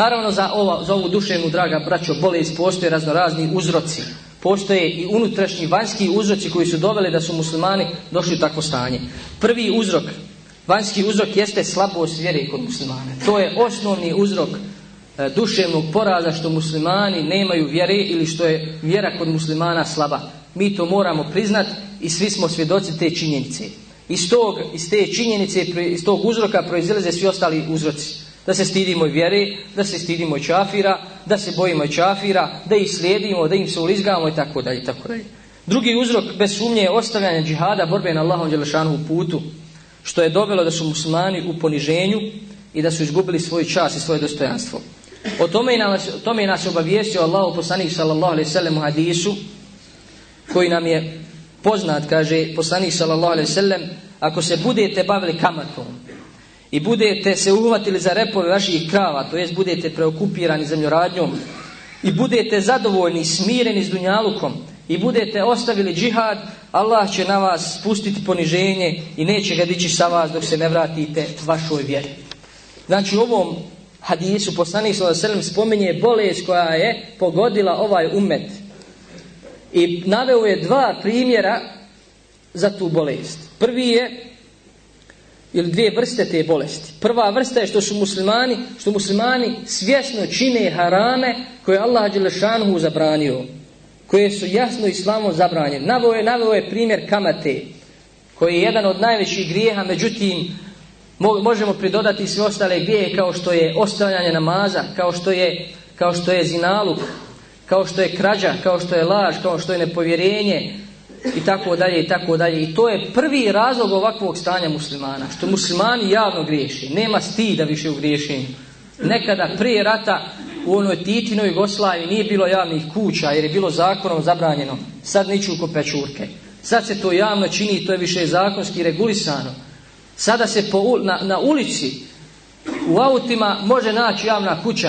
Naravno, za, ova, za ovu duševnu, draga braćo, bolest postoje raznorazni uzroci. Postoje i unutrašnji, vanjski uzroci koji su doveli da su muslimani došli u takvo stanje. Prvi uzrok, vanjski uzrok, jeste slabost vjere kod muslimane. To je osnovni uzrok e, duševnog poraza što muslimani nemaju vjere ili što je vjera kod muslimana slaba. Mi to moramo priznat i svi smo svjedoci te činjenice. Iz, tog, iz te činjenice, iz tog uzroka proizilaze svi ostali uzroci da se stidimo vjere, da se stidimo čafira, da se bojimo čafira, da ih slijedimo, da im se ulizgamo i tako dalje i tako dalje. Drugi uzrok bez sumnje je ostavljanje džihada borbe na Allahom Đelešanu u putu, što je dovelo da su muslimani u poniženju i da su izgubili svoj čas i svoje dostojanstvo. O tome, nas, o tome je nas obavijestio Allah u poslanih sallallahu alaihi sallam u hadisu, koji nam je poznat, kaže poslanih sallallahu alaihi sallam, ako se budete bavili kamatom, i budete se uhvatili za repove vaših krava, to jest budete preokupirani zemljoradnjom i budete zadovoljni i smireni s dunjalukom i budete ostavili džihad, Allah će na vas spustiti poniženje i neće ga dići sa vas dok se ne vratite vašoj vjeri. Znači u ovom hadisu poslanih sada srlom spominje bolest koja je pogodila ovaj umet i naveo je dva primjera za tu bolest. Prvi je ili dvije vrste te bolesti. Prva vrsta je što su muslimani, što muslimani svjesno čine harame koje Allah Đelešanu zabranio, koje su jasno islamom zabranjene. Navo je, navo je primjer kamate, koji je jedan od najvećih grijeha, međutim, možemo pridodati sve ostale grije kao što je ostavljanje namaza, kao što je, kao što je zinaluk, kao što je krađa, kao što je laž, kao što je nepovjerenje, i tako dalje i tako dalje. I to je prvi razlog ovakvog stanja muslimana. Što muslimani javno griješi. Nema stida više u griješenju. Nekada prije rata u onoj Titinoj Jugoslavi nije bilo javnih kuća jer je bilo zakonom zabranjeno. Sad niču ko pečurke. Sad se to javno čini i to je više zakonski regulisano. Sada se po, na, na ulici u autima može naći javna kuća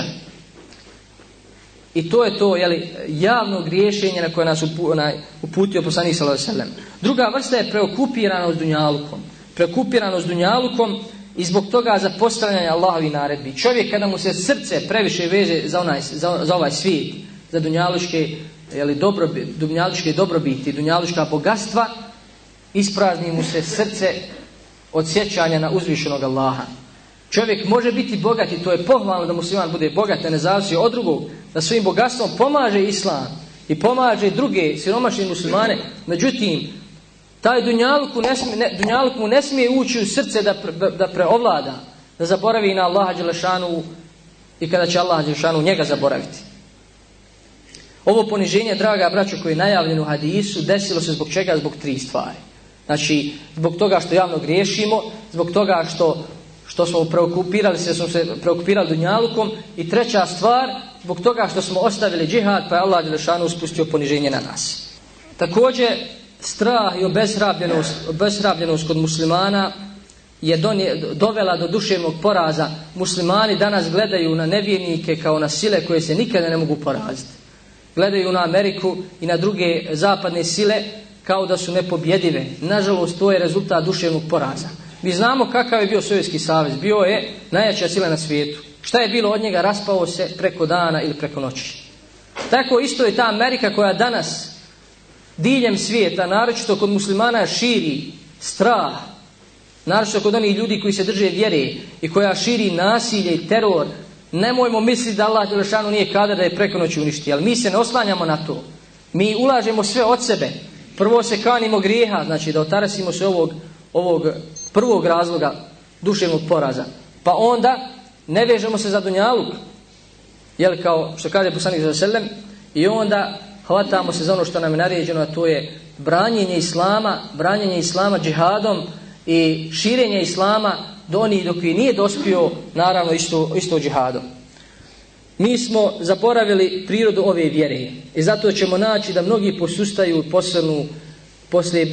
I to je to jeli, javno griješenje na koje nas upu, onaj, uputio poslanih sallahu sallam. Druga vrsta je preokupirano s dunjalukom. Preokupirano s dunjalukom i zbog toga zapostavljanje Allahovi naredbi. Čovjek kada mu se srce previše veze za, onaj, za, za ovaj svijet, za dunjaluške, jeli, dobro, dunjaluške dobrobiti, dunjaluška bogatstva, isprazni mu se srce od sjećanja na uzvišenog Allaha. Čovjek može biti bogat i to je pohvalno da musliman bude bogat, ne zavisi od drugog, da svojim bogatstvom pomaže islam i pomaže druge siromašne muslimane. Međutim, taj dunjaluku, ne smije, ne, dunjaluku mu ne smije ući u srce da, pre, da preovlada, da zaboravi na Allaha Đelešanu i kada će Allaha Đelešanu njega zaboraviti. Ovo poniženje, draga braćo, koje je najavljeno u hadisu, desilo se zbog čega? Zbog tri stvari. Znači, zbog toga što javno griješimo, zbog toga što što smo preokupirali se, smo se preokupirali dunjalukom i treća stvar, zbog toga što smo ostavili džihad, pa je Allah Đelešanu uspustio poniženje na nas. Takođe strah i obezrabljenost, obezrabljenost kod muslimana je donje, dovela do duševnog poraza. Muslimani danas gledaju na nevjernike kao na sile koje se nikada ne mogu poraziti. Gledaju na Ameriku i na druge zapadne sile kao da su nepobjedive. Nažalost, to je rezultat duševnog poraza. Mi znamo kakav je bio Sovjetski savez. Bio je najjača sila na svijetu. Šta je bilo od njega? Raspao se preko dana ili preko noći. Tako isto je ta Amerika koja danas diljem svijeta, naročito kod muslimana, širi strah. Naročito kod onih ljudi koji se drže vjere i koja širi nasilje i teror. Nemojmo misliti da Allah Đelešanu nije kada da je preko noći uništi. Ali mi se ne oslanjamo na to. Mi ulažemo sve od sebe. Prvo se kanimo grijeha, znači da otarasimo se ovog ovog prvog razloga duševnog poraza. Pa onda ne vežemo se za dunjaluk, jel kao što kaže poslanik za selem, i onda hvatamo se za ono što nam je naređeno, a to je branjenje islama, branjenje islama džihadom i širenje islama do onih dok je nije dospio, naravno isto, isto džihadom. Mi smo zaboravili prirodu ove vjere i zato ćemo naći da mnogi posustaju posrnu poslije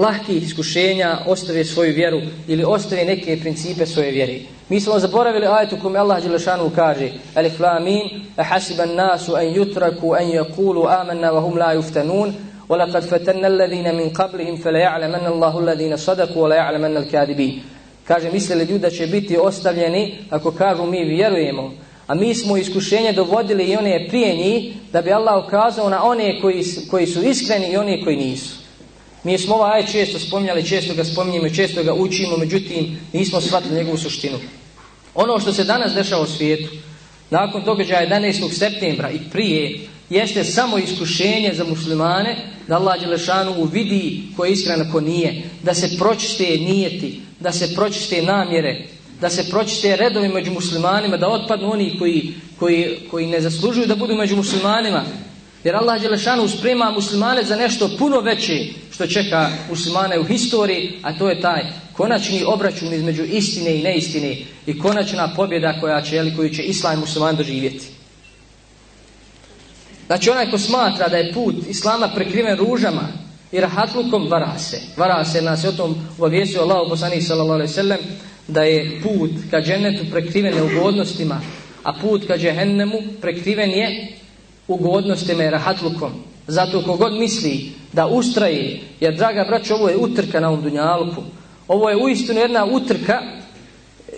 lahkih iskušenja ostave svoju vjeru ili ostave neke principe svoje vjere. Mi smo zaboravili ajetu kome Allah Đelešanu kaže Alif la min, ahasiban nasu an yutraku an yakulu amanna wa hum la yuftanun وَلَقَدْ فَتَنَّ الَّذِينَ مِنْ قَبْلِهِمْ فَلَيَعْلَمَنَّ اللَّهُ الَّذِينَ صَدَقُوا وَلَيَعْلَمَنَّ الْكَادِبِينَ Kaže, misle li ljudi da će biti ostavljeni ako kažu mi vjerujemo. A mi smo iskušenje dovodili i one prije njih da bi Allah ukazao na one koji, koji su iskreni i one koji nisu. Mi smo ovaj aj često spominjali, često ga spominjemo, često ga učimo, međutim, nismo shvatili njegovu suštinu. Ono što se danas dešava u svijetu, nakon događaja 11. septembra i prije, jeste samo iskušenje za muslimane da Allah Đelešanu uvidi ko je iskren, ko nije, da se pročiste nijeti, da se pročiste namjere, da se pročiste redovi među muslimanima, da otpadnu oni koji, koji, koji ne zaslužuju da budu među muslimanima. Jer Allah Đelešanu sprema muslimane za nešto puno veće što čeka muslimane u historiji, a to je taj konačni obračun između istine i neistine i konačna pobjeda koja će, jeli, koju će islam i musliman doživjeti. Znači onaj ko smatra da je put islama prekriven ružama i rahatlukom vara se. Vara se nas o tom uvavijesio Allah poslanih sallallahu alaihi sallam da je put ka džennetu prekriven neugodnostima, a put ka džehennemu prekriven je ugodnostima i rahatlukom. Zato kogod misli da ustraje, jer draga braća, ovo je utrka na ovom dunjalku. Ovo je uistinu jedna utrka,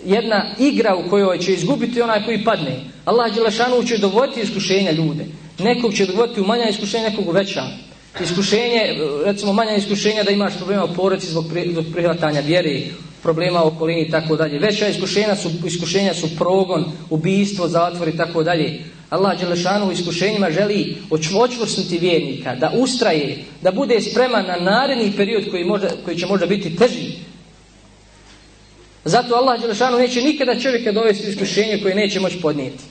jedna igra u kojoj će izgubiti onaj koji padne. Allah Đelešanu će dovoditi iskušenja ljude. Nekog će dovoditi u manja iskušenja, nekog u veća. Iskušenje, recimo manja iskušenja da imaš problema u poroci zbog, pri, zbog prihvatanja vjere, problema u okolini i tako dalje. Veća iskušenja su, iskušenja su progon, ubijstvo, zatvor i tako dalje. Allah Đelešanu u iskušenjima želi očvočvrsnuti vjernika, da ustraje, da bude spreman na naredni period koji, možda, koji će možda biti teži. Zato Allah Đelešanu neće nikada čovjeka dovesti u iskušenje koje neće moći podnijeti.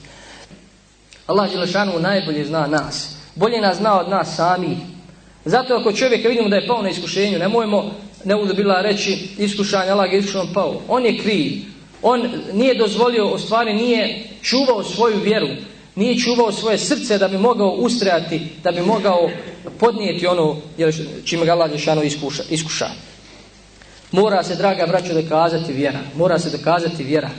Allah Đelešanu najbolje zna nas. Bolje nas zna od nas sami. Zato ako čovjeka vidimo da je pao na iskušenju, nemojmo, ne bude bila reći iskušanje, Allah je iskušan pao. On je kriv. On nije dozvolio, u stvari nije čuvao svoju vjeru nije čuvao svoje srce da bi mogao ustrajati, da bi mogao podnijeti ono jel, čime ga Lađešano iskuša, iskuša. Mora se, draga braćo, dokazati vjera. Mora se dokazati vjera.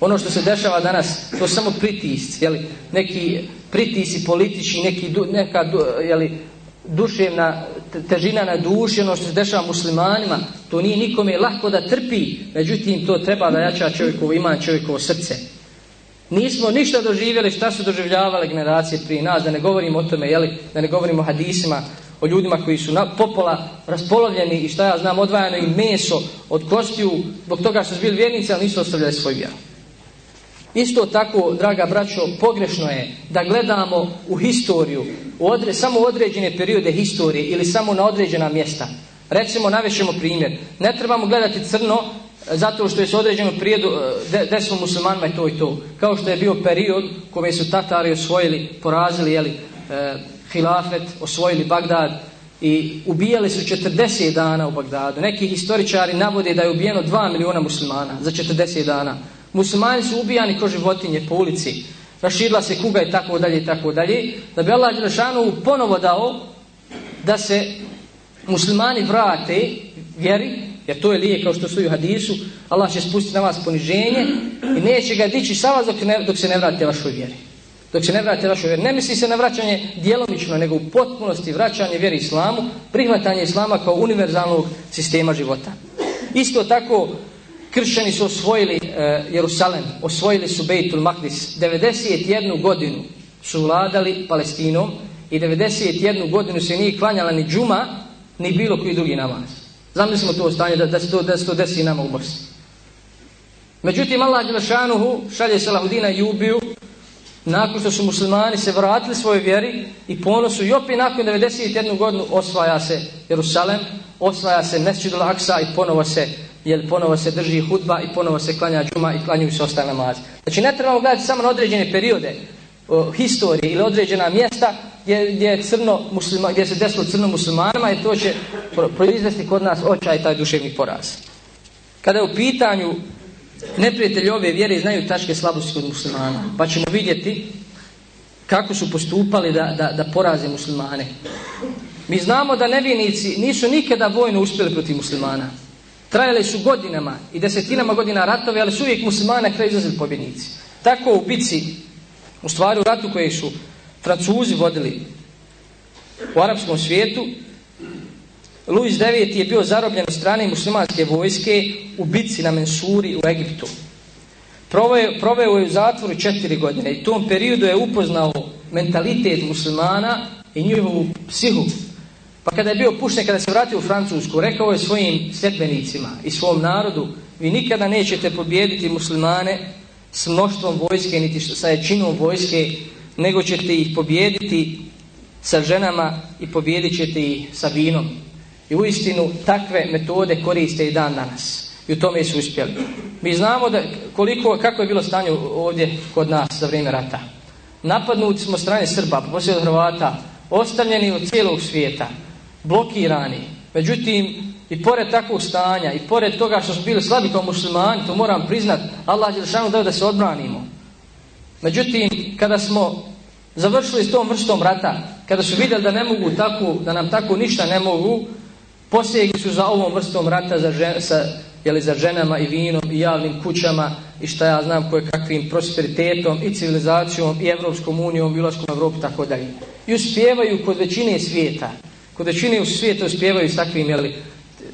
Ono što se dešava danas, to je samo pritisc, jel, neki pritisci politični, neki, neka jel, duševna težina na duši, ono što se dešava muslimanima, to nije nikome lahko da trpi, međutim, to treba da jača čovjekovo ima, čovjekovo srce. Čovjekovo srce. Nismo ništa doživjeli šta su doživljavale generacije prije nas, da ne govorimo o tome, jeli, da ne govorimo o hadisima, o ljudima koji su na, popola raspolovljeni i šta ja znam, odvajano im meso od kostiju, zbog toga što su bili vjernici, ali nisu ostavljali svoj vjeru. Isto tako, draga braćo, pogrešno je da gledamo u historiju, u odre, samo u određene periode historije ili samo na određena mjesta. Recimo, navešemo primjer. Ne trebamo gledati crno, zato što je se određeno prijedu, e, desilo muslimanima to i to. Kao što je bio period kome su Tatari osvojili, porazili, jeli, eh, hilafet, osvojili Bagdad i ubijali su 40 dana u Bagdadu. Neki historičari navode da je ubijeno 2 miliona muslimana za 40 dana. Muslimani su ubijani ko životinje po ulici. Raširila se kuga i tako dalje i tako dalje. Da bi Allah Đelešanu ponovo dao da se muslimani vrate vjeri Jer to je lijek kao što stoji u hadisu. Allah će spustiti na vas poniženje i neće ga dići sa vas dok, ne, dok se ne vratite vašoj vjeri. Dok se ne vratite vašoj vjeri. Ne misli se na vraćanje djelomično, nego u potpunosti vraćanje vjeri islamu, prihvatanje islama kao univerzalnog sistema života. Isto tako, kršćani su osvojili uh, Jerusalem, osvojili su Beitul Maqdis. 91 godinu su vladali Palestinom i 91 godinu se nije klanjala ni džuma, ni bilo koji drugi namaz. Zamislimo to stanje da, da, se to, da se to desi nama u Bosni. Međutim, Allah Đelešanuhu šalje Salahudina i ubiju nakon što su muslimani se vratili svojoj vjeri i ponosu i opet nakon 91. godinu osvaja se Jerusalem, osvaja se Mesjidul Aksa i ponovo se jer ponovo se drži hudba i ponovo se klanja džuma i klanjuju se ostale namaz. Znači ne trebamo gledati samo na određene periode o, historije ili određena mjesta, gdje, gdje, je crno muslima, gdje se desilo crno muslimanima i to će proizvesti kod nas očaj taj duševni poraz. Kada je u pitanju neprijatelji ove vjere znaju tačke slabosti kod muslimana, pa ćemo vidjeti kako su postupali da, da, da poraze muslimane. Mi znamo da nevinici nisu nikada vojno uspjeli protiv muslimana. Trajali su godinama i desetinama godina ratove, ali su uvijek muslimane kraj izlazili pobjednici. Tako u Bici, u stvari u ratu koji su Francuzi vodili u arapskom svijetu. Louis IX je bio zarobljen u strane muslimanske vojske u bitci na Mensuri u Egiptu. Proveo je u zatvoru četiri godine i tom periodu je upoznao mentalitet muslimana i njihovu psihu. Pa kada je bio pušten, kada se vratio u Francusku, rekao je svojim sljedbenicima i svom narodu, vi nikada nećete pobijediti muslimane s mnoštvom vojske, niti sa ječinom vojske, nego ćete ih pobijediti sa ženama i pobijedit ćete ih sa vinom. I u istinu takve metode koriste i dan danas. I u tome su uspjeli. Mi znamo da koliko, kako je bilo stanje ovdje kod nas za vrijeme rata. Napadnuti smo strane Srba, pa poslije od Hrvata, ostavljeni od cijelog svijeta, blokirani. Međutim, i pored takvog stanja, i pored toga što smo bili slabi kao muslimani, to moram priznat, Allah je zašao da se odbranimo. Međutim, kada smo završili s tom vrstom rata, kada su vidjeli da ne mogu tako, da nam tako ništa ne mogu, posjegli su za ovom vrstom rata za žen, sa, jeli, za ženama i vinom i javnim kućama i šta ja znam koje kakvim prosperitetom i civilizacijom i Evropskom unijom i ulaskom Evropi tako dalje. I uspjevaju kod većine svijeta. Kod većine svijeta uspjevaju s takvim, jeli,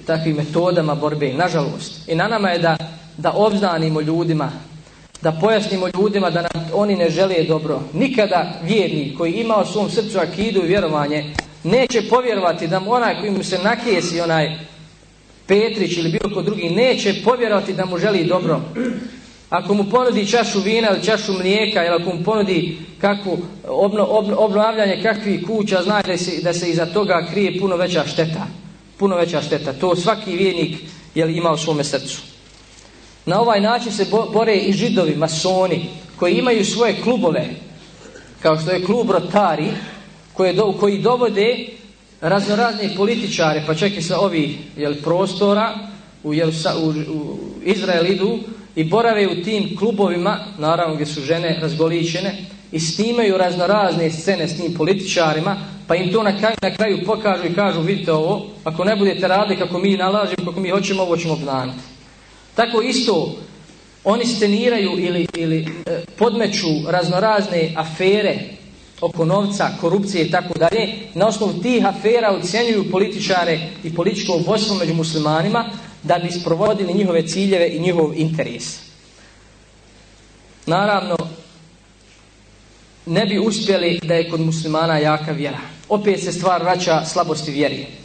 takvim metodama borbe. Nažalost. I na nama je da da obznanimo ljudima da pojasnimo ljudima da nam oni ne žele dobro. Nikada vjerni koji ima u svom srcu akidu i vjerovanje neće povjerovati da mu onaj koji mu se nakijesi, onaj Petrić ili bilo ko drugi, neće povjerovati da mu želi dobro. Ako mu ponudi čašu vina ili čašu mlijeka ili ako mu ponudi kakvu obno, obno, obnavljanje kakvih kuća, zna da se, da se iza toga krije puno veća šteta. Puno veća šteta. To svaki vjernik je li imao u svome srcu. Na ovaj način se bore i židovi, masoni, koji imaju svoje klubove, kao što je klub Rotari, koje do, koji dovode raznorazne političare, pa čak i sa ovi jel, prostora u, jel, sa, u, u Izrael idu i borave u tim klubovima, naravno gdje su žene razgoličene, i snimaju raznorazne scene s tim političarima, pa im to na kraju, na kraju pokažu i kažu, vidite ovo, ako ne budete radili kako mi nalažimo, kako mi hoćemo, ovo ćemo obnaniti. Tako isto oni steniraju ili, ili e, podmeću raznorazne afere oko novca, korupcije i tako dalje. Na osnovu tih afera ocjenjuju političare i političko vodstvo među muslimanima da bi sprovodili njihove ciljeve i njihov interes. Naravno, ne bi uspjeli da je kod muslimana jaka vjera. Opet se stvar vraća slabosti vjerije.